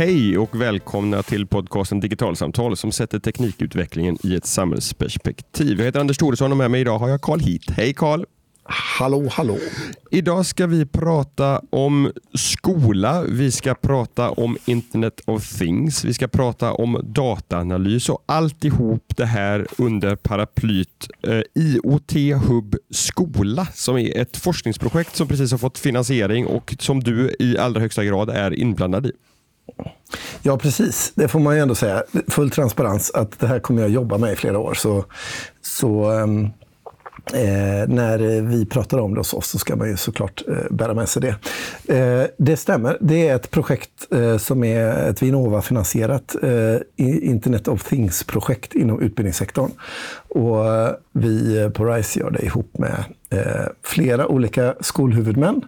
Hej och välkomna till podcasten Digitalsamtal som sätter teknikutvecklingen i ett samhällsperspektiv. Jag heter Anders Thoresson och med mig idag har jag Carl Heat. Hej Carl! Hallå, hallå. Idag ska vi prata om skola, vi ska prata om Internet of Things, vi ska prata om dataanalys och alltihop det här under paraplyt eh, IoT Hub Skola som är ett forskningsprojekt som precis har fått finansiering och som du i allra högsta grad är inblandad i. Ja, precis. Det får man ju ändå säga. Full transparens att det här kommer jag jobba med i flera år. Så, så um Eh, när vi pratar om det hos oss så ska man ju såklart eh, bära med sig det. Eh, det stämmer. Det är ett projekt eh, som är ett Vinnova-finansierat eh, Internet of Things-projekt inom utbildningssektorn. Och eh, vi på RISE gör det ihop med eh, flera olika skolhuvudmän.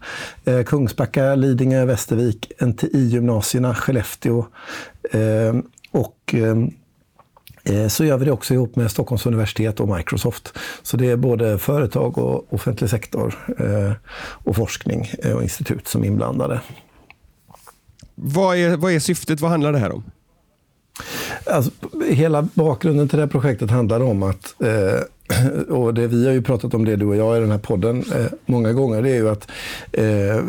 Eh, Kungsbacka, Lidingö, Västervik, NTI-gymnasierna, Skellefteå eh, och Eh, Eh, så gör vi det också ihop med Stockholms universitet och Microsoft. Så det är både företag och offentlig sektor eh, och forskning eh, och institut som är inblandade. Vad är, vad är syftet? Vad handlar det här om? Alltså, hela bakgrunden till det här projektet handlar om att eh, och det, vi har ju pratat om det du och jag i den här podden eh, många gånger, det är ju att eh,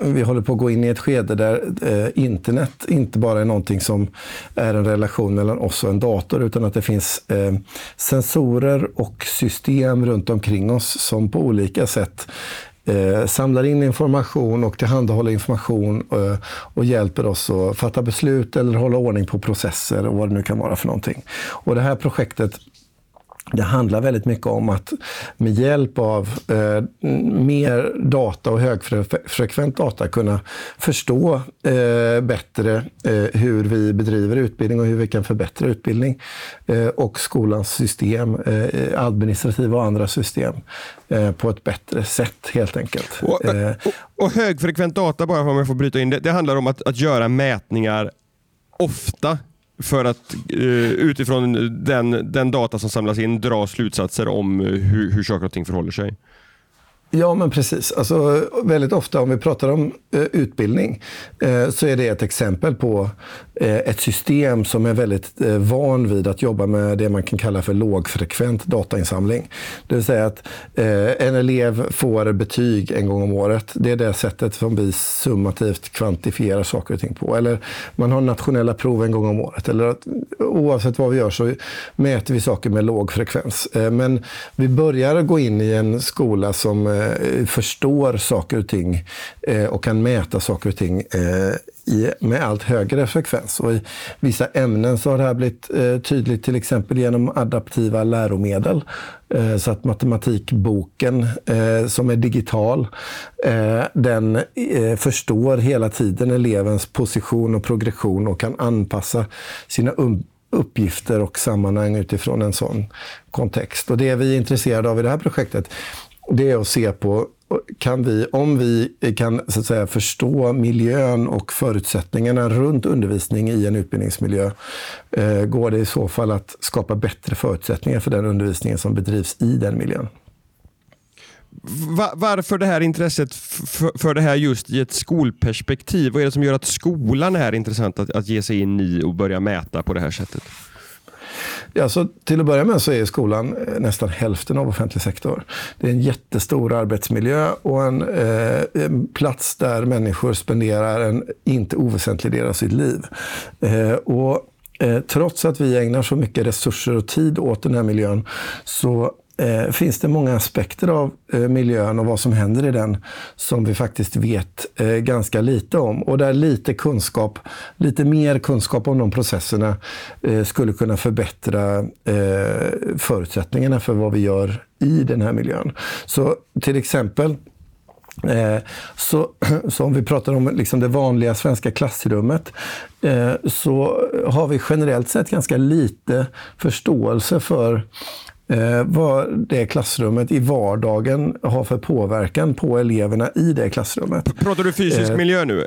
vi håller på att gå in i ett skede där eh, internet inte bara är någonting som är en relation mellan oss och en dator, utan att det finns eh, sensorer och system runt omkring oss som på olika sätt eh, samlar in information och tillhandahåller information eh, och hjälper oss att fatta beslut eller hålla ordning på processer och vad det nu kan vara för någonting. Och det här projektet det handlar väldigt mycket om att med hjälp av eh, mer data och högfrekvent data kunna förstå eh, bättre eh, hur vi bedriver utbildning och hur vi kan förbättra utbildning. Eh, och skolans system, eh, administrativa och andra system, eh, på ett bättre sätt helt enkelt. Och, och, och högfrekvent data, bara om jag får bryta in det, det handlar om att, att göra mätningar ofta för att eh, utifrån den, den data som samlas in dra slutsatser om eh, hur, hur saker och ting förhåller sig. Ja, men precis. Alltså, väldigt ofta om vi pratar om eh, utbildning eh, så är det ett exempel på eh, ett system som är väldigt eh, van vid att jobba med det man kan kalla för lågfrekvent datainsamling. Det vill säga att eh, en elev får betyg en gång om året. Det är det sättet som vi summativt kvantifierar saker och ting på. Eller man har nationella prov en gång om året. Eller att, oavsett vad vi gör så mäter vi saker med låg frekvens. Eh, men vi börjar gå in i en skola som eh, Eh, förstår saker och ting eh, och kan mäta saker och ting eh, i, med allt högre frekvens. Och I vissa ämnen så har det här blivit eh, tydligt till exempel genom adaptiva läromedel. Eh, så att matematikboken eh, som är digital, den förstår hela tiden elevens position och progression och kan anpassa sina um- uppgifter och sammanhang utifrån en sån kontext. Och Det vi är intresserade av i det här projektet det är att se på kan vi, om vi kan så att säga, förstå miljön och förutsättningarna runt undervisning i en utbildningsmiljö, eh, går det i så fall att skapa bättre förutsättningar för den undervisningen som bedrivs i den miljön. Varför det här intresset för, det här just i ett skolperspektiv? Vad är det som gör att skolan är intressant att, att ge sig in i och börja mäta på det här sättet? Ja, så till att börja med så är skolan eh, nästan hälften av offentlig sektor. Det är en jättestor arbetsmiljö och en, eh, en plats där människor spenderar en inte oväsentlig del av sitt liv. Eh, och eh, Trots att vi ägnar så mycket resurser och tid åt den här miljön så eh, finns det många aspekter av eh, miljön och vad som händer i den som vi faktiskt vet eh, ganska lite om. Och där lite kunskap, lite mer kunskap om de processerna eh, skulle kunna förbättra eh, förutsättningarna för vad vi gör i den här miljön. Så till exempel eh, så, så, om vi pratar om liksom det vanliga svenska klassrummet eh, så har vi generellt sett ganska lite förståelse för eh, vad det klassrummet i vardagen har för påverkan på eleverna i det klassrummet. Pratar du fysisk eh, miljö nu?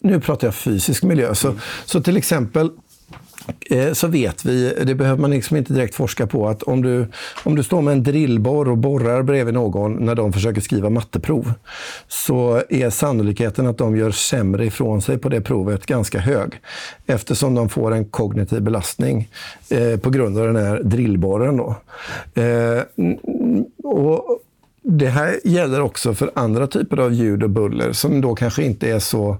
Nu pratar jag fysisk miljö. Så, mm. så till exempel Eh, så vet vi, det behöver man liksom inte direkt forska på, att om du, om du står med en drillborr och borrar bredvid någon när de försöker skriva matteprov, så är sannolikheten att de gör sämre ifrån sig på det provet ganska hög. Eftersom de får en kognitiv belastning eh, på grund av den här drillborren. Då. Eh, och det här gäller också för andra typer av ljud och buller som då kanske inte är så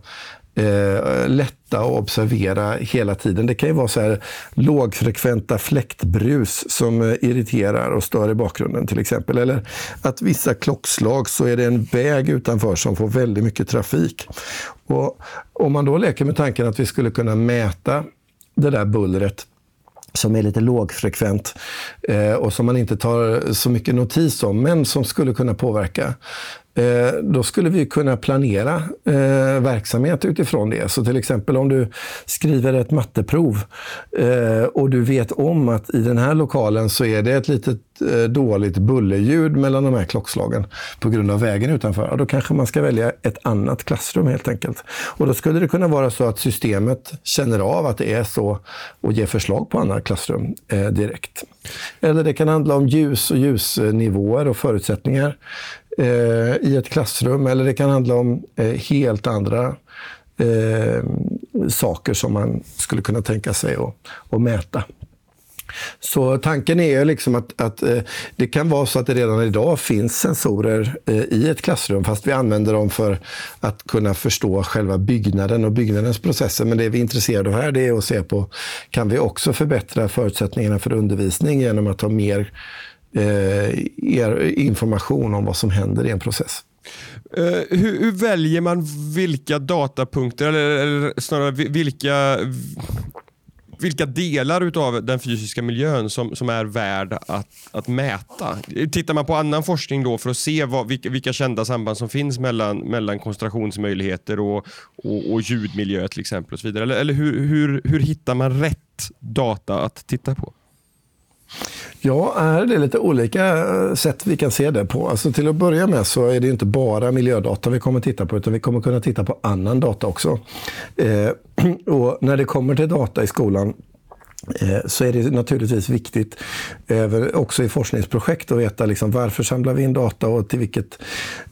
eh, lätta att observera hela tiden. Det kan ju vara så här lågfrekventa fläktbrus som eh, irriterar och stör i bakgrunden till exempel. Eller att vissa klockslag så är det en väg utanför som får väldigt mycket trafik. Och om man då leker med tanken att vi skulle kunna mäta det där bullret som är lite lågfrekvent eh, och som man inte tar så mycket notis om, men som skulle kunna påverka. Eh, då skulle vi kunna planera eh, verksamhet utifrån det. Så till exempel om du skriver ett matteprov eh, och du vet om att i den här lokalen så är det ett litet eh, dåligt bullerljud mellan de här klockslagen på grund av vägen utanför. Då kanske man ska välja ett annat klassrum helt enkelt. Och då skulle det kunna vara så att systemet känner av att det är så och ger förslag på andra klassrum eh, direkt. Eller det kan handla om ljus och ljusnivåer och förutsättningar Eh, i ett klassrum. Eller det kan handla om eh, helt andra eh, saker som man skulle kunna tänka sig att, att mäta. Så tanken är liksom att, att eh, det kan vara så att det redan idag finns sensorer eh, i ett klassrum, fast vi använder dem för att kunna förstå själva byggnaden och byggnadens processer. Men det vi är intresserade av här det är att se på, kan vi också förbättra förutsättningarna för undervisning genom att ha mer eh, information om vad som händer i en process. Uh, hur, hur, väljer man vilka datapunkter, eller, eller snarare vilka, vilka delar av den fysiska miljön som, som är värd att, att mäta? Tittar man på annan forskning då för att se vad, vilka, vilka kända samband som finns mellan, mellan koncentrationsmöjligheter och, och, och ljudmiljö till exempel? och så vidare. Eller, eller hur, hur, hur hittar man rätt data att titta på? Ja, det är lite olika eh, sätt vi kan se det på. Alltså till att börja med så är det inte bara miljödata vi kommer titta på, utan vi kommer kunna titta på annan data också. Eh, och när det kommer till data i skolan Eh, så är det naturligtvis viktigt också i forskningsprojekt att veta liksom varför samlar vi in data och till vilket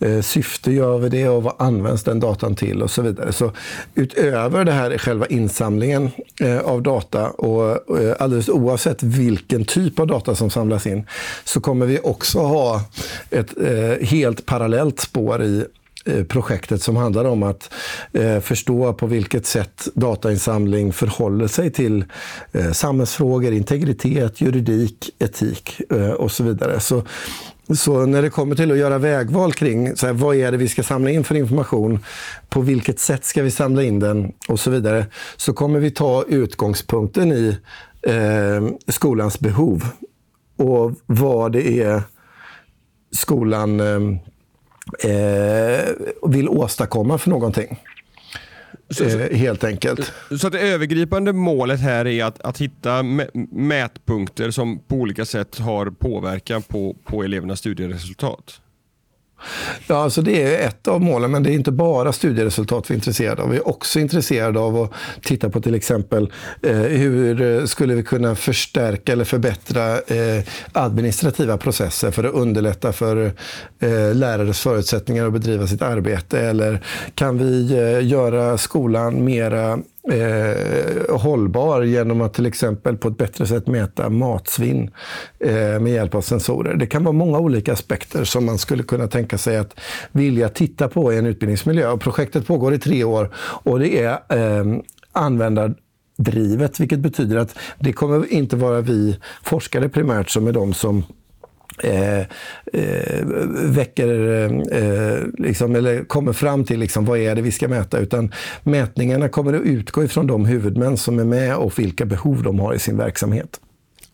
eh, syfte gör vi det och vad används den datan till och så vidare. Så utöver det här själva insamlingen eh, av data och alldeles oavsett vilken typ av data som samlas in så kommer vi också ha ett helt parallellt spår i Eh, projektet som handlar om att eh, förstå på vilket sätt datainsamling förhåller sig till eh, samhällsfrågor, integritet, juridik, etik eh, och så vidare. Så, så när det kommer till att göra vägval kring så här, vad är det vi ska samla in för information, på vilket sätt ska vi samla in den och så vidare, så kommer vi ta utgångspunkten i eh, skolans behov och vad det är skolan eh, eh, vill åstadkomma för någonting. Så, så, eh, helt enkelt. Så det övergripande målet här är att, att hitta mätpunkter som på olika sätt har påverkan på, på elevernas studieresultat? Ja, alltså det är ett av målen, men det är inte bara studieresultat vi är intresserade av. Vi är också intresserade av att titta på till exempel eh, hur eh, skulle vi kunna förstärka eller förbättra eh, administrativa processer för att underlätta för eh, lärares förutsättningar att bedriva sitt arbete? Eller kan vi eh, göra skolan mera eh, hållbar genom att till exempel på ett bättre sätt mäta matsvinn eh, med hjälp av sensorer. Det kan vara många olika aspekter som man skulle kunna tänka sig att vilja titta på i en utbildningsmiljö. Och projektet pågår i tre år och det är eh, användardrivet, vilket betyder att det kommer inte vara vi forskare primärt som är de som Eh, eh, väcker, eh, liksom, eller kommer fram till liksom, vad är det vi ska mäta. Utan mätningarna kommer att utgå ifrån de huvudmän som är med och vilka behov de har i sin verksamhet.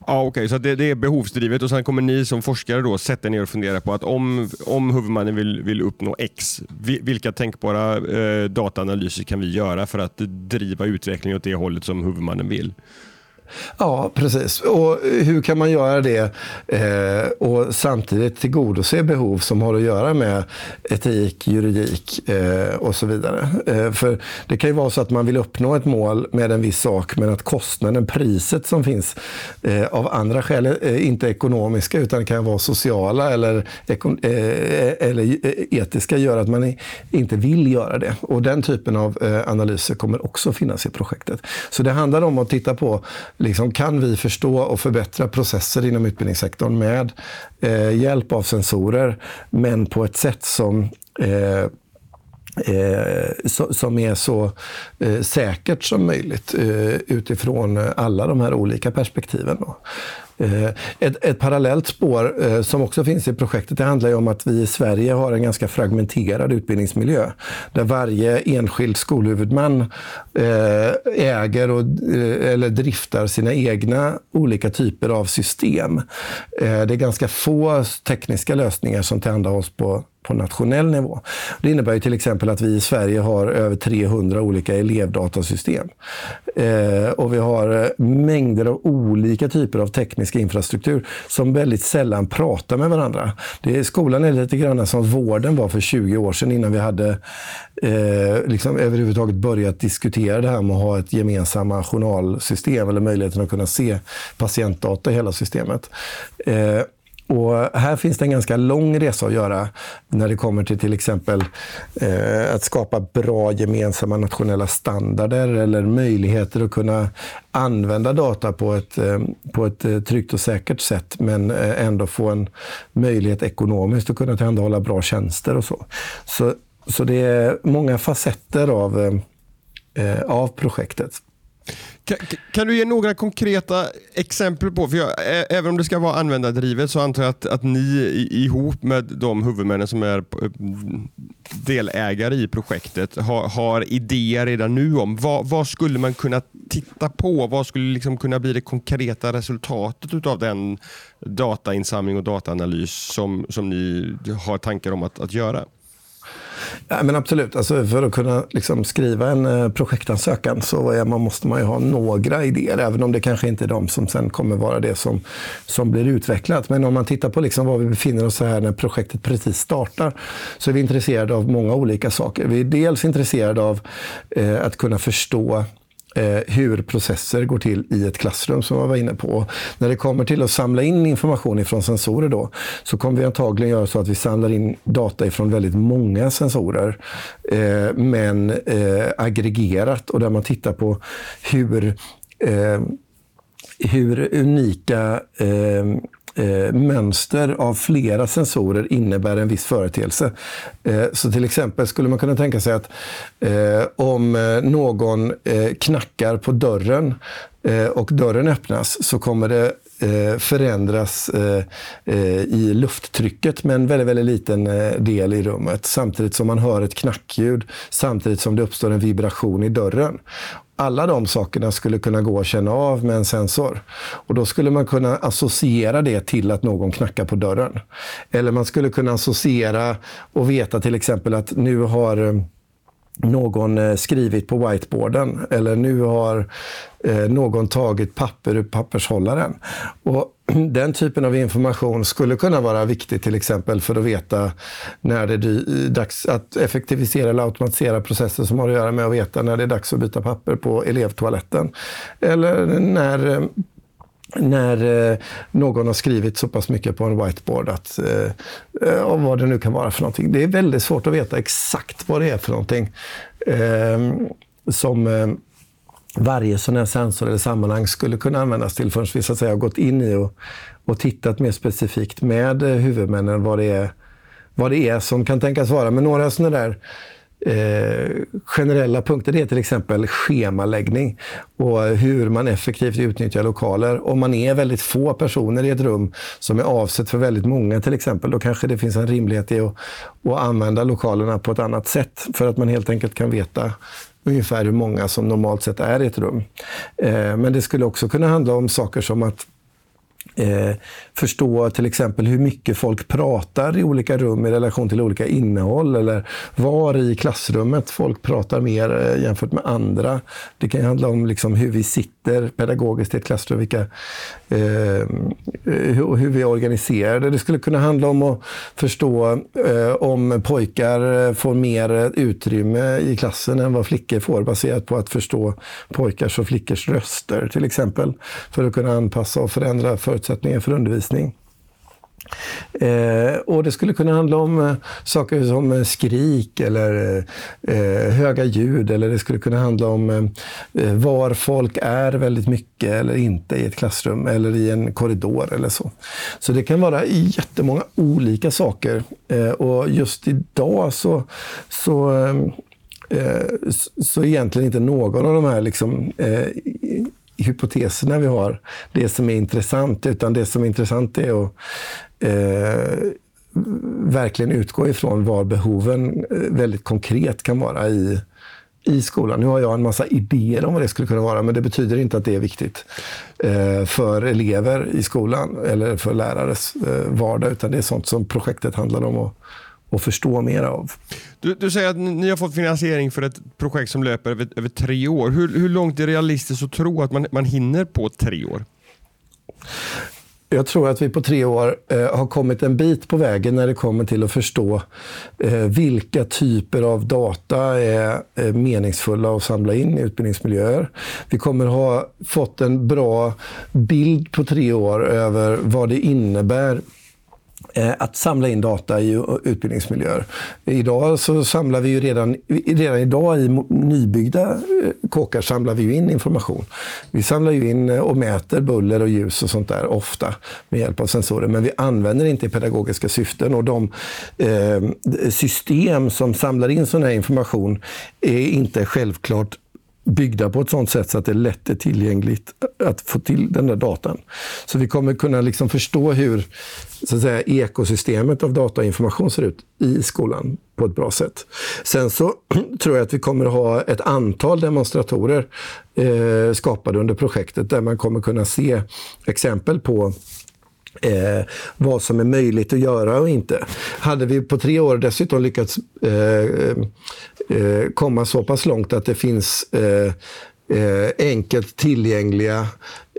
Ja, Okej, okay. så det, det, är behovsdrivet och sen kommer ni som forskare då sätta ner och fundera på att om, om huvudmannen vill, vill uppnå X, vilka tänkbara eh, dataanalyser kan vi göra för att driva utvecklingen åt det hållet som huvudmannen vill? Ja, precis. Och hur kan man göra det eh, och samtidigt tillgodose behov som har att göra med etik, juridik eh, och så vidare. Eh, för det kan ju vara så att man vill uppnå ett mål med en viss sak men att kostnaden, priset som finns eh, av andra skäl, eh, inte ekonomiska utan kan vara sociala eller, eh, eller eh, etiska, gör att man inte vill göra det. Och den typen av eh, analyser kommer också finnas i projektet. Så det handlar om att titta på liksom, kan vi förstå och förbättra processer inom utbildningssektorn med eh, hjälp av sensorer, men på ett sätt som eh, Eh, som är så eh, säkert som möjligt eh, utifrån alla de här olika perspektiven. Då. Eh, ett, ett parallellt spår eh, som också finns i projektet det handlar om att vi i Sverige har en ganska fragmenterad utbildningsmiljö. Där varje enskild skolhuvudman eh, äger och, eller driftar sina egna olika typer av system. Det är ganska få tekniska lösningar som tillhandahålls på på nationell nivå. Det innebär ju till exempel att vi i Sverige har över 300 olika elevdatasystem. Eh, och vi har eh, mängder av olika typer av teknisk infrastruktur som väldigt sällan pratar med varandra. Det är, skolan är lite grann som vården var för 20 år sedan innan vi hade eh, liksom överhuvudtaget börjat diskutera det här med att ha ett gemensamma journalsystem eller möjligheten att kunna se patientdata i hela systemet. Eh, och här finns det en ganska lång resa att göra när det kommer till till exempel eh, att skapa bra gemensamma nationella standarder eller möjligheter att kunna använda data på ett, eh, på ett eh, tryggt och säkert sätt men eh, ändå få en möjlighet ekonomiskt att kunna tillhandahålla bra tjänster och så. Så, så det är många facetter av, eh, eh av projektet. Kan, kan, du ge några konkreta exempel på, för jag, även om det ska vara användardrivet så antar jag att, att ni ihop med de huvudmännen som är delägare i projektet har, har idéer redan nu om vad, vad, skulle man kunna titta på? Vad skulle liksom kunna bli det konkreta resultatet av den datainsamling och dataanalys som, som ni har tankar om att, att göra? Ja, men absolut, alltså för att kunna liksom skriva en eh, projektansökan så är man, måste man ju ha några idéer, även om det kanske inte är de som sen kommer vara det som, som blir utvecklat. Men om man tittar på liksom var vi befinner oss här när projektet precis startar, så är vi intresserade av många olika saker. Vi är dels intresserade av eh, att kunna förstå eh, hur processer går till i ett klassrum som jag var inne på. När det kommer till att samla in information ifrån sensorer då, så kommer vi antagligen göra så att vi samlar in data ifrån väldigt många sensorer. Eh, men eh, aggregerat och där man tittar på hur eh, hur unika eh, eh, mönster av flera sensorer innebär en viss företeelse. Eh, så till exempel skulle man kunna tänka sig att eh, om eh, någon eh, knackar på dörren eh, och dörren öppnas så kommer det eh, förändras eh, i lufttrycket med en väldigt, väldigt liten del i rummet. Samtidigt som man hör ett knackljud, samtidigt som det uppstår en vibration i dörren alla de sakerna skulle kunna gå att känna av med en sensor. Och Då skulle man kunna associera det till att någon knackar på dörren. Eller man skulle kunna associera och veta till exempel att nu har eh, någon eh, skrivit på whiteboarden eller nu har eh, någon tagit papper ur pappershållaren. Och den typen av information skulle kunna vara viktig till exempel för att veta när det är eh, dags att effektivisera eller automatisera processer som har att göra med att veta när det är dags att byta papper på elevtoaletten. Eller när eh, när eh, någon har skrivit så pass mycket på en whiteboard att, eh, och vad det nu kan vara för någonting. Det är väldigt svårt att veta exakt vad det är för någonting som varje sån här sensor eller sammanhang skulle kunna användas till förrän vi så att säga, har gått in i och, och tittat mer specifikt med eh, huvudmännen vad det är, vad det är som kan tänkas vara. Men några sådana där Eh, generella punkter det är till exempel schemaläggning och hur man effektivt utnyttjar lokaler. Om man är väldigt få personer i ett rum som är avsett för väldigt många till exempel, då kanske det finns en rimlighet i att, att använda lokalerna på ett annat sätt för att man helt enkelt kan veta ungefär hur många som normalt sett är i ett rum. Eh, men det skulle också kunna handla om saker som att Eh, förstå till exempel hur mycket folk pratar i olika rum i relation till olika innehåll eller var i klassrummet folk pratar mer eh, jämfört med andra. Det kan handla om liksom hur vi sitter pedagogiskt i ett klassrum, vilka, eh, hur, hur, vi är organiserade. Det skulle kunna handla om att förstå eh, om pojkar eh, får mer utrymme i klassen än vad flickor får baserat på att förstå pojkars och flickors röster till exempel. För att kunna anpassa och förändra förutsättningar förutsättningar för undervisning. Eh, och Det skulle kunna handla om eh, saker som eh, skrik eller eh, eh, höga ljud. Eller det skulle kunna handla om eh, eh, var folk är väldigt mycket eller inte i ett klassrum eller i en korridor eller så. Så det kan vara jättemånga olika saker. Eh, och just idag så, så så egentligen inte någon av de här liksom, hypoteserna vi har det som är intressant, utan det som är intressant är att eh, verkligen utgå ifrån var behoven eh, väldigt konkret kan vara i, i skolan. Nu har jag en massa idéer om vad det skulle kunna vara, men det betyder inte att det är viktigt eh, för elever i skolan eller för lärares eh, vardag, utan det är sånt som projektet handlar om att och förstå mer av. Du, du, säger att ni har fått finansiering för ett projekt som löper över, över tre år. Hur, hur långt är det realistiskt att tro att man, man hinner på tre år? Jag tror att vi på tre år eh, har kommit en bit på vägen när det kommer till att förstå eh, vilka typer av data är eh, meningsfulla att samla in i utbildningsmiljöer. Vi kommer ha fått en bra bild på tre år över vad det innebär Eh, att samla in data i utbildningsmiljöer. Idag så samlar vi ju redan, redan idag i nybyggda eh, kåkar samlar vi in information. Vi samlar ju in eh, och mäter buller och ljus och sånt där ofta med hjälp av sensorer. Men vi använder inte i pedagogiska syften och de eh, system som samlar in sån här information är inte självklart byggda på ett sådant sätt så att det är lätt tillgängligt att få till den där datan. Så vi kommer kunna liksom förstå hur så att säga, ekosystemet av data och information ser ut i skolan på ett bra sätt. Sen så tror jag att vi kommer ha ett antal demonstratorer eh, skapade under projektet där man kommer kunna se exempel på Eh, vad som är möjligt att göra och inte. Hade vi på tre år dessutom lyckats eh, eh, komma så pass långt att det finns eh, eh, enkelt tillgängliga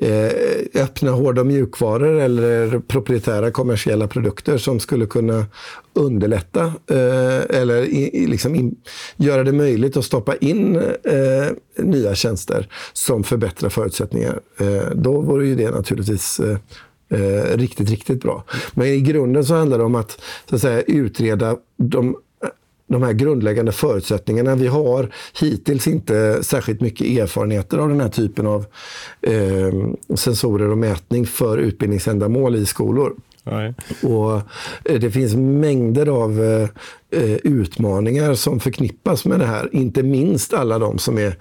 eh, öppna hårda mjukvaror eller proprietära kommersiella produkter som skulle kunna underlätta eh, eller i, liksom in, göra det möjligt att stoppa in eh, nya tjänster som förbättrar förutsättningar. Eh, då vore ju det naturligtvis eh, riktigt, riktigt bra. Men i grunden så handlar det om att, så att säga, utreda de de här grundläggande förutsättningarna. Vi har hittills inte särskilt mycket erfarenheter av den här typen av eh, sensorer och mätning för utbildningsändamål i skolor. Nej. Och eh, Det finns mängder av eh, eh, utmaningar som förknippas med det här. Inte minst alla de som är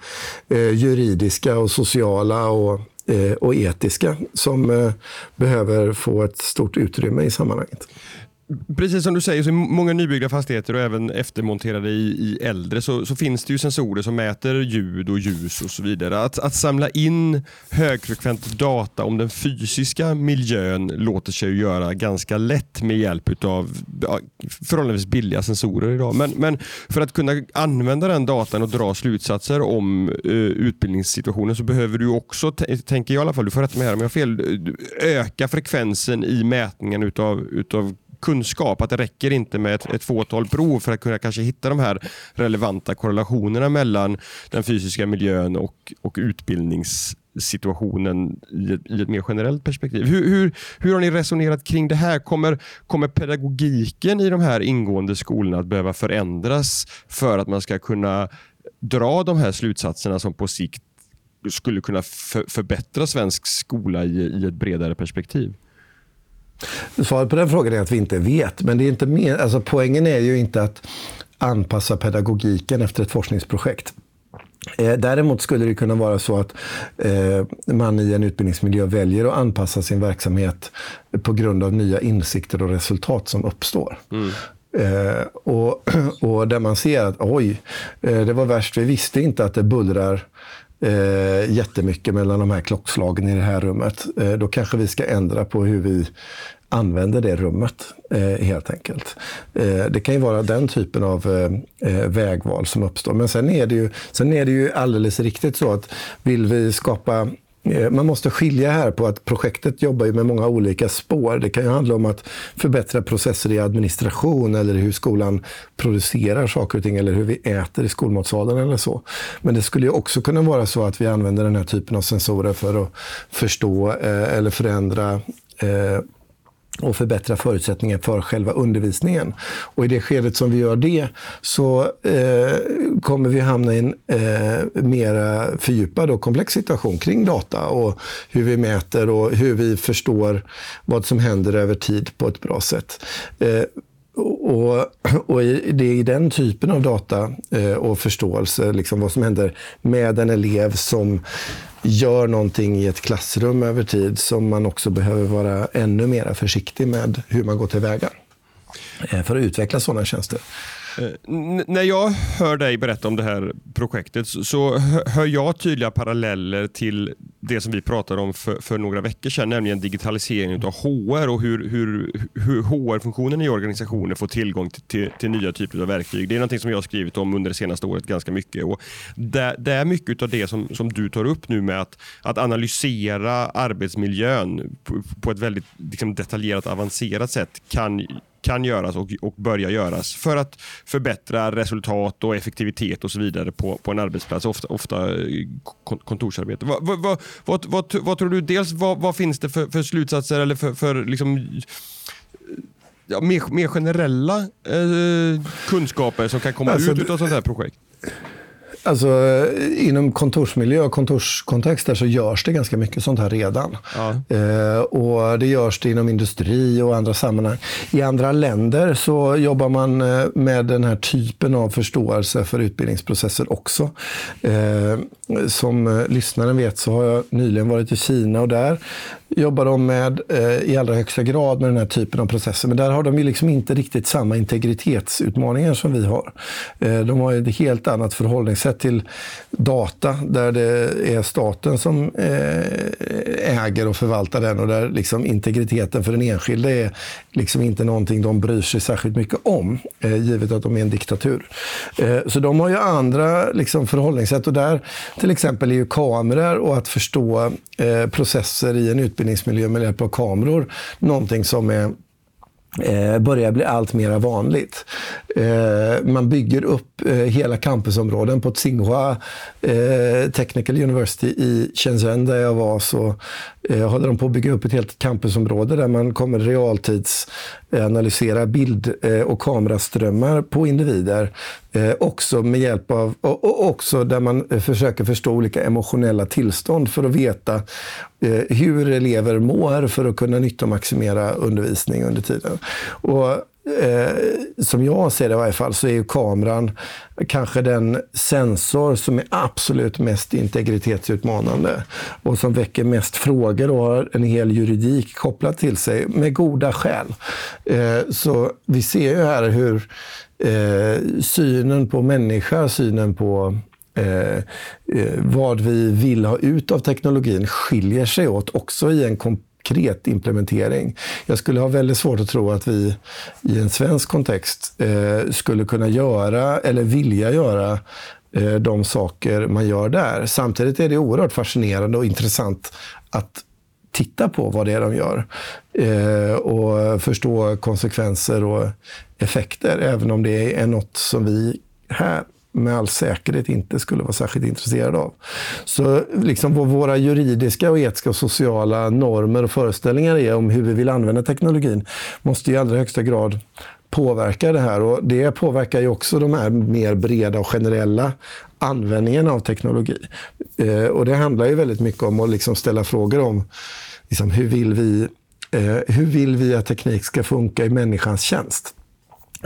eh, juridiska och sociala och Eh, och etiska som eh, behöver få ett stort utrymme i sammanhanget. Precis som du säger, så i många nybyggda fastigheter och även eftermonterade i, i äldre så, så, finns det ju sensorer som mäter ljud och ljus och så vidare. Att, att samla in högfrekvent data om den fysiska miljön låter sig göra ganska lätt med hjälp av ja, förhållandevis billiga sensorer idag. Men, men för att kunna använda den datan och dra slutsatser om eh, utbildningssituationen så behöver du också, tänker jag i alla fall, du får rätta mig här om jag har fel, öka frekvensen i mätningen utav, utav kunskap. Att det räcker inte med ett, ett fåtal prov för att kunna kanske hitta de här relevanta korrelationerna mellan den fysiska miljön och, och utbildningssituationen i ett, i ett mer generellt perspektiv. Hur, hur, hur har ni resonerat kring det här? Kommer, kommer pedagogiken i de här ingående skolorna att behöva förändras för att man ska kunna dra de här slutsatserna som på sikt skulle kunna för, förbättra svensk skola i, i ett bredare perspektiv? Svaret på den frågan är att vi inte vet. Men det är inte mer, alltså poängen är ju inte att anpassa pedagogiken efter ett forskningsprojekt. Eh, däremot skulle det kunna vara så att eh, man i en utbildningsmiljö väljer att anpassa sin verksamhet på grund av nya insikter och resultat som uppstår. Mm. Eh, och, och där man ser att oj, det var värst, vi visste inte att det bullrar eh, jättemycket mellan de här klockslagen i det här rummet. Eh, då kanske vi ska ändra på hur vi använder det rummet eh, helt enkelt. Eh, det kan ju vara den typen av eh, eh, vägval som uppstår. Men sen är, det ju, sen är det ju alldeles riktigt så att vill vi skapa eh, man måste skilja här på att projektet jobbar med många olika spår. Det kan ju handla om att förbättra processer i administration eller hur skolan producerar saker och ting eller hur vi äter i skolmatsalen eller så. Men det skulle ju också kunna vara så att vi använder den här typen av sensorer för att förstå eh, eller förändra och förbättra förutsättningen för själva undervisningen. Och I det skedet som vi gör det så eh, kommer vi hamna i en eh, mer fördjupad och komplex situation kring data och hur vi mäter och hur vi förstår vad som händer över tid på ett bra sätt. Eh, och, och det är i den typen av data eh, och förståelse, liksom vad som händer med en elev som gör någonting i ett klassrum över tid som man också behöver vara ännu mer försiktig med hur man går tillväga eh, för att utveckla sådana tjänster. Eh, när jag hör dig berätta om det här projektet så hör jag tydliga paralleller till det som vi pratade om för, för några veckor sedan, nämligen digitaliseringen av HR och hur, hur, hur HR-funktionen i organisationer får tillgång till, till, till, nya typer av verktyg. Det är något som jag har skrivit om under det senaste året ganska mycket. Och det, det är mycket av det som, som du tar upp nu med att, att analysera arbetsmiljön på, på ett väldigt liksom, detaljerat avancerat sätt kan kan göras och, och börja göras för att förbättra resultat och effektivitet och så vidare på, på en arbetsplats, ofta, ofta kontorsarbete. Vad, vad, vad, vad, vad, tror du, dels vad, vad finns det för, för slutsatser eller för, för liksom, ja, mer, mer generella eh, kunskaper som kan komma alltså, ut av sånt här projekt? Alltså, inom kontorsmiljö och kontorskontexter så görs det ganska mycket sånt här redan. Ja. Eh, och Det görs det inom industri och andra sammanhang. I andra länder så jobbar man eh, med den här typen av förståelse för utbildningsprocesser också. Eh, som eh, lyssnaren vet så har jag nyligen varit i Kina och där jobbar de med eh, i allra högsta grad med den här typen av processer. Men där har de ju liksom inte riktigt samma integritetsutmaningar som vi har. Eh, de har ett helt annat förhållningssätt till data där det är staten som eh, äger och förvaltar den och där liksom integriteten för den enskilde är liksom inte någonting de bryr sig särskilt mycket om, eh, givet att de är en diktatur. Eh, så de har ju andra liksom, förhållningssätt och där till exempel är ju kameror och att förstå eh, processer i en utbildningsmiljö med hjälp av kameror någonting som är eh, börjar bli allt mer vanligt. Eh, man bygger upp eh, hela campusområden. På Tsinghua eh, Technical University i Shenzhen där jag var så eh, håller de på att bygga upp ett helt campusområde där man kommer realtids Eh, analysera bild eh, och kameraströmmar på individer. Eh, också med hjälp av, och, och också där man försöker förstå olika emotionella tillstånd för att veta hur elever mår för att kunna nyttomaximera undervisning under tiden. Och Eh, som jag ser det i varje fall, så är ju kameran kanske den sensor som är absolut mest integritetsutmanande och som väcker mest frågor och har en hel juridik kopplad till sig, med goda skäl. Eh, så vi ser ju här hur eh, synen på människa, synen på Eh, eh, vad vi vill ha ut av teknologin skiljer sig åt också i en konkret implementering. Jag skulle ha väldigt svårt att tro att vi i en svensk kontext eh, skulle kunna göra eller vilja göra eh, de saker man gör där. Samtidigt är det oerhört fascinerande och intressant att titta på vad det är de gör eh, och förstå konsekvenser och effekter, även om det är något som vi här med all säkerhet inte skulle vara särskilt intresserade av. Så liksom vad våra juridiska, och etiska och sociala normer och föreställningar är om hur vi vill använda teknologin måste i allra högsta grad påverka det här. Och det påverkar ju också de här mer breda och generella användningen av teknologi. Eh, och det handlar ju väldigt mycket om att liksom ställa frågor om liksom, hur, vill vi, eh, hur vill vi att teknik ska funka i människans tjänst?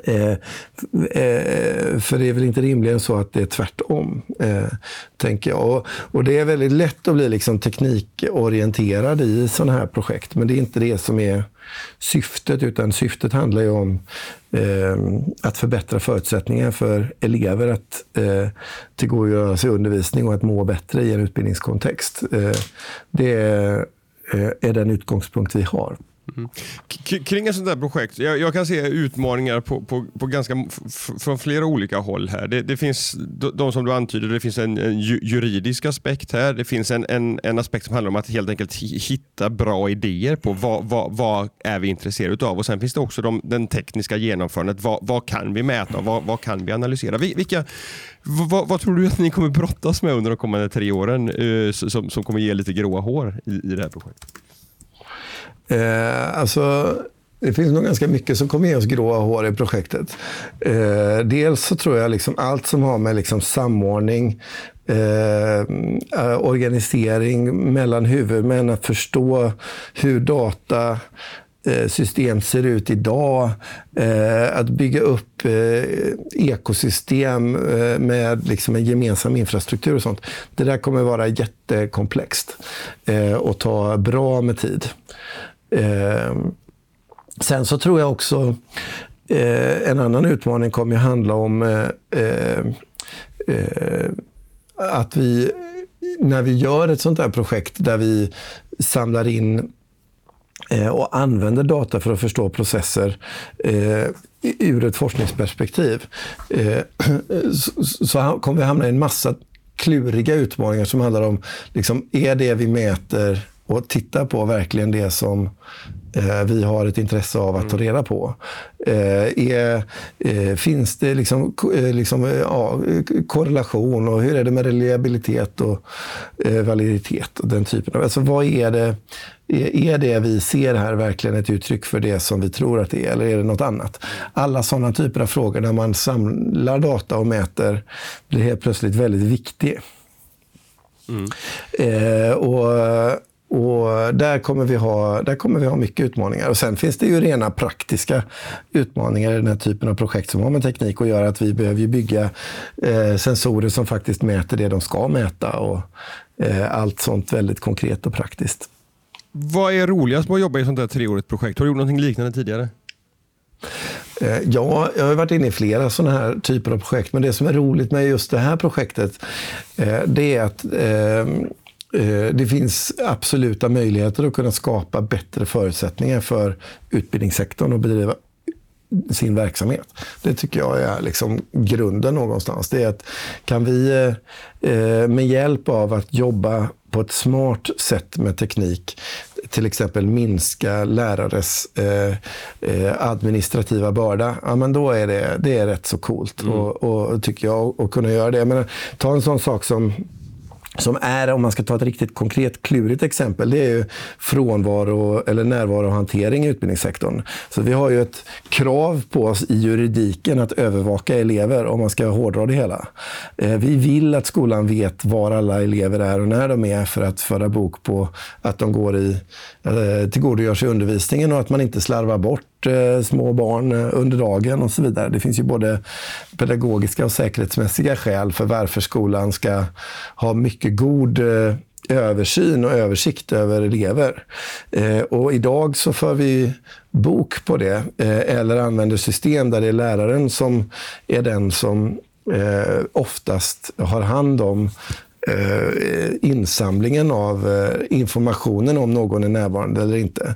Eh, eh, för det är väl inte rimligen så att det är tvärtom, eh, tänker jag. Och, och, det är väldigt lätt att bli liksom teknikorienterad i sådana här projekt, men det är inte det som är syftet, utan syftet handlar ju om eh, att förbättra förutsättningar för elever att eh, tillgodogöra sig undervisning och att må bättre i en utbildningskontext. Eh, det är, är den utgångspunkt vi har. Mm. Kring ett sånt här projekt, jag, jag kan se utmaningar på, på, på ganska, från flera olika håll här. Det, det finns de som du antyder, det finns en, en, juridisk aspekt här. Det finns en, en, en, aspekt som handlar om att helt enkelt hitta bra idéer på vad, vad, vad är vi intresserade av. Och Sen finns det också de, den tekniska genomförandet. Vad, vad kan vi mäta? Vad, vad kan vi analysera? Vilka, vad, vad, tror du att ni kommer brottas med under de kommande tre åren eh, som, som kommer ge lite gråa hår i, i det här projektet? Eh, alltså, det finns nog ganska mycket som kommer ge oss gråa hår i projektet. Eh, dels så tror jag liksom allt som har med liksom samordning, eh, eh organisering mellan huvudmän, att förstå hur data eh, system ser ut idag. Eh, att bygga upp ekosystem med liksom en gemensam infrastruktur och sånt. Det där kommer vara jättekomplext och ta bra med tid. Eh, sen så tror jag också eh, en annan utmaning kommer att handla om eh, eh, eh, att vi, när vi gör ett sånt här projekt där vi samlar in eh, och använder data för att förstå processer eh, ur ett forskningsperspektiv, eh, så kommer vi hamna i en massa kluriga utmaningar som handlar om, liksom, är det vi mäter och tittar på verkligen det som eh, vi har ett intresse av att ta mm. reda på. Eh, är, eh, finns det liksom, liksom, ja, korrelation och hur är det med reliabilitet och validitet? och den typen av, alltså Vad är det, är, är det vi ser här verkligen ett uttryck för det som vi tror att det är eller är det något annat? Alla sådana typer av frågor där man samlar data och mäter blir helt plötsligt väldigt viktig. Mm. Eh, och och där kommer, vi ha, där kommer vi ha mycket utmaningar. Och Sen finns det ju rena praktiska utmaningar i den här typen av projekt som har med teknik att göra. Att vi behöver bygga eh, sensorer som faktiskt mäter det de ska mäta. Och eh, Allt sånt väldigt konkret och praktiskt. Vad är roligast med att jobba i ett sånt här treårigt projekt? Har du gjort något liknande tidigare? Eh, ja, jag har varit inne i flera sådana här typer av projekt. Men det som är roligt med just det här projektet, eh, det är att eh, det finns absoluta möjligheter att kunna skapa bättre förutsättningar för utbildningssektorn att bedriva sin verksamhet. Det tycker jag är liksom grunden någonstans. Det är att kan vi eh, med hjälp av att jobba på ett smart sätt med teknik, till exempel minska lärares eh, administrativa börda, ja, men då är det, det är rätt så coolt, mm. och, och, tycker jag, att kunna göra det. Men, ta en sån sak som som är, om man ska ta ett riktigt konkret klurigt exempel, det är ju frånvaro eller närvarohantering i utbildningssektorn. Så vi har ju ett krav på oss i juridiken att övervaka elever om man ska hårdra det hela. Eh, vi vill att skolan vet var alla elever är och när de är för att föra bok på att de går i, Eh, tillgodogör sig undervisningen och att man inte slarvar bort eh, små barn eh, under dagen och så vidare. Det finns ju både pedagogiska och säkerhetsmässiga skäl för varför skolan ska ha mycket god översyn och översikt över elever. Eh, och idag så för vi bok på det eh, eller använder system där det är läraren som är den som eh, oftast har hand om Eh, insamlingen av eh, informationen om någon är närvarande eller inte.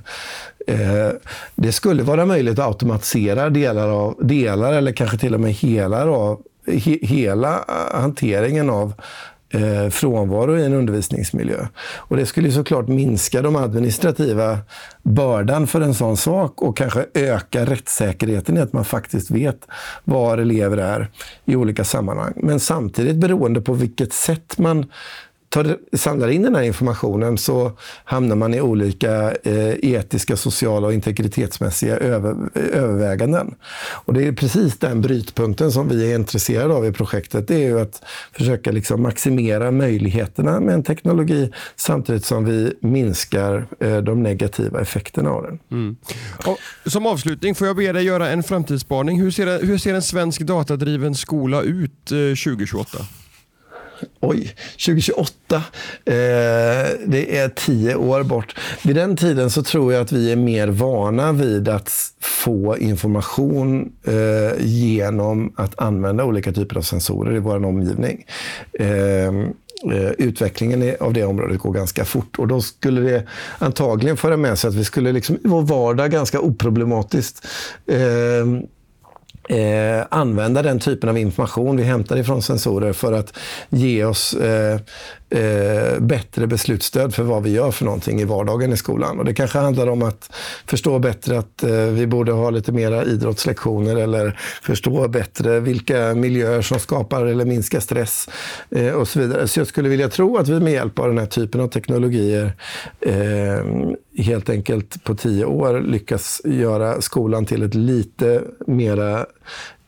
Eh, det skulle vara möjligt att automatisera delar, av, delar eller kanske till och med hela, av, he, hela eh, hanteringen av eh, frånvaro i en undervisningsmiljö. Och det skulle såklart minska de administrativa bördan för en sån sak och kanske öka rättssäkerheten i att man faktiskt vet var elever är i olika sammanhang. Men samtidigt beroende på vilket sätt man tar, samlar in den här informationen så hamnar man i olika eh, etiska, sociala och integritetsmässiga över, eh, överväganden. Och det är precis den brytpunkten som vi är intresserade av i projektet. Det är ju att försöka liksom maximera möjligheterna med en teknologi samtidigt som vi minskar eh, de negativa effekterna av den. Mm. som avslutning får jag be dig göra en framtidsspaning. Hur ser, hur ser en svensk datadriven skola ut eh, 2028? Oj, 2028. Eh, det är tio år bort. Vid den tiden så tror jag att vi är mer vana vid att få information eh, genom att använda olika typer av sensorer i vår omgivning. Ehm, eh, utvecklingen av det området går ganska fort. Och då skulle det antagligen föra med sig att vi skulle liksom i vår vardag ganska oproblematiskt eh, eh, använda den typen av information vi hämtar ifrån sensorer för att ge oss eh, eh, bättre beslutsstöd för vad vi gör för någonting i vardagen i skolan. Och det kanske handlar om att förstå bättre att eh, vi borde ha lite mera idrottslektioner eller förstå bättre vilka miljöer som skapar eller minskar stress eh, och så vidare. Så jag skulle vilja tro att vi med hjälp av den här typen av teknologier eh, helt enkelt på tio år lyckas göra skolan till ett lite mera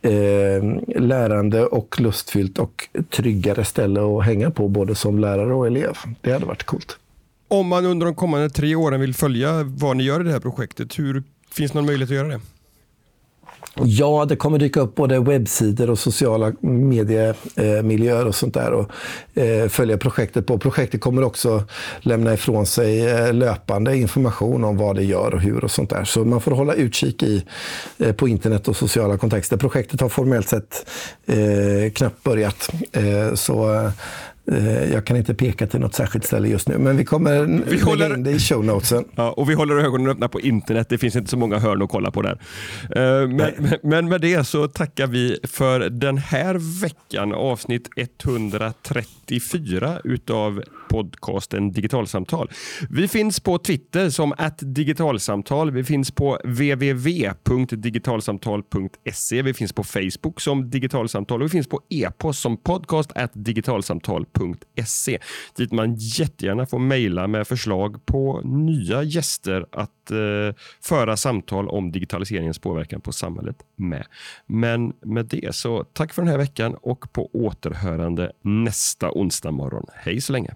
eh, lärande och lustfyllt och tryggare ställe att hänga på både som lärare och elev. Det hade varit coolt. Om man under de kommande tre åren vill följa vad ni gör i det här projektet, hur finns det någon möjlighet att göra det? Ja, det kommer dyka upp både webbsidor och sociala mediemiljöer och sånt där och eh, följa projektet på. Projektet kommer också lämna ifrån sig eh, löpande information om vad det gör och hur och sånt där. Så man får hålla utkik i, eh, på internet och sociala kontexter. Projektet har formellt sett eh, knappt börjat. Eh, så Eh, jag kan inte peka till något särskilt ställe just nu, men vi kommer vi håller, in det i show notesen. Ja, och vi håller ögonen öppna på internet. Det finns inte så många hörn att kolla på där. Eh, men, men med det så tackar vi för den här veckan, avsnitt 134 utav podcasten Digitalsamtal. Vi finns på Twitter som digitalsamtal. Vi finns på www.digitalsamtal.se. Vi finns på Facebook som digitalsamtal och vi finns på e-post som podcast digitalsamtal.se. dit man jättegärna får mejla med förslag på nya gäster att eh, föra samtal om digitaliseringens påverkan på samhället med. Men med det så tack för den här veckan och på återhörande nästa onsdag morgon. Hej så länge!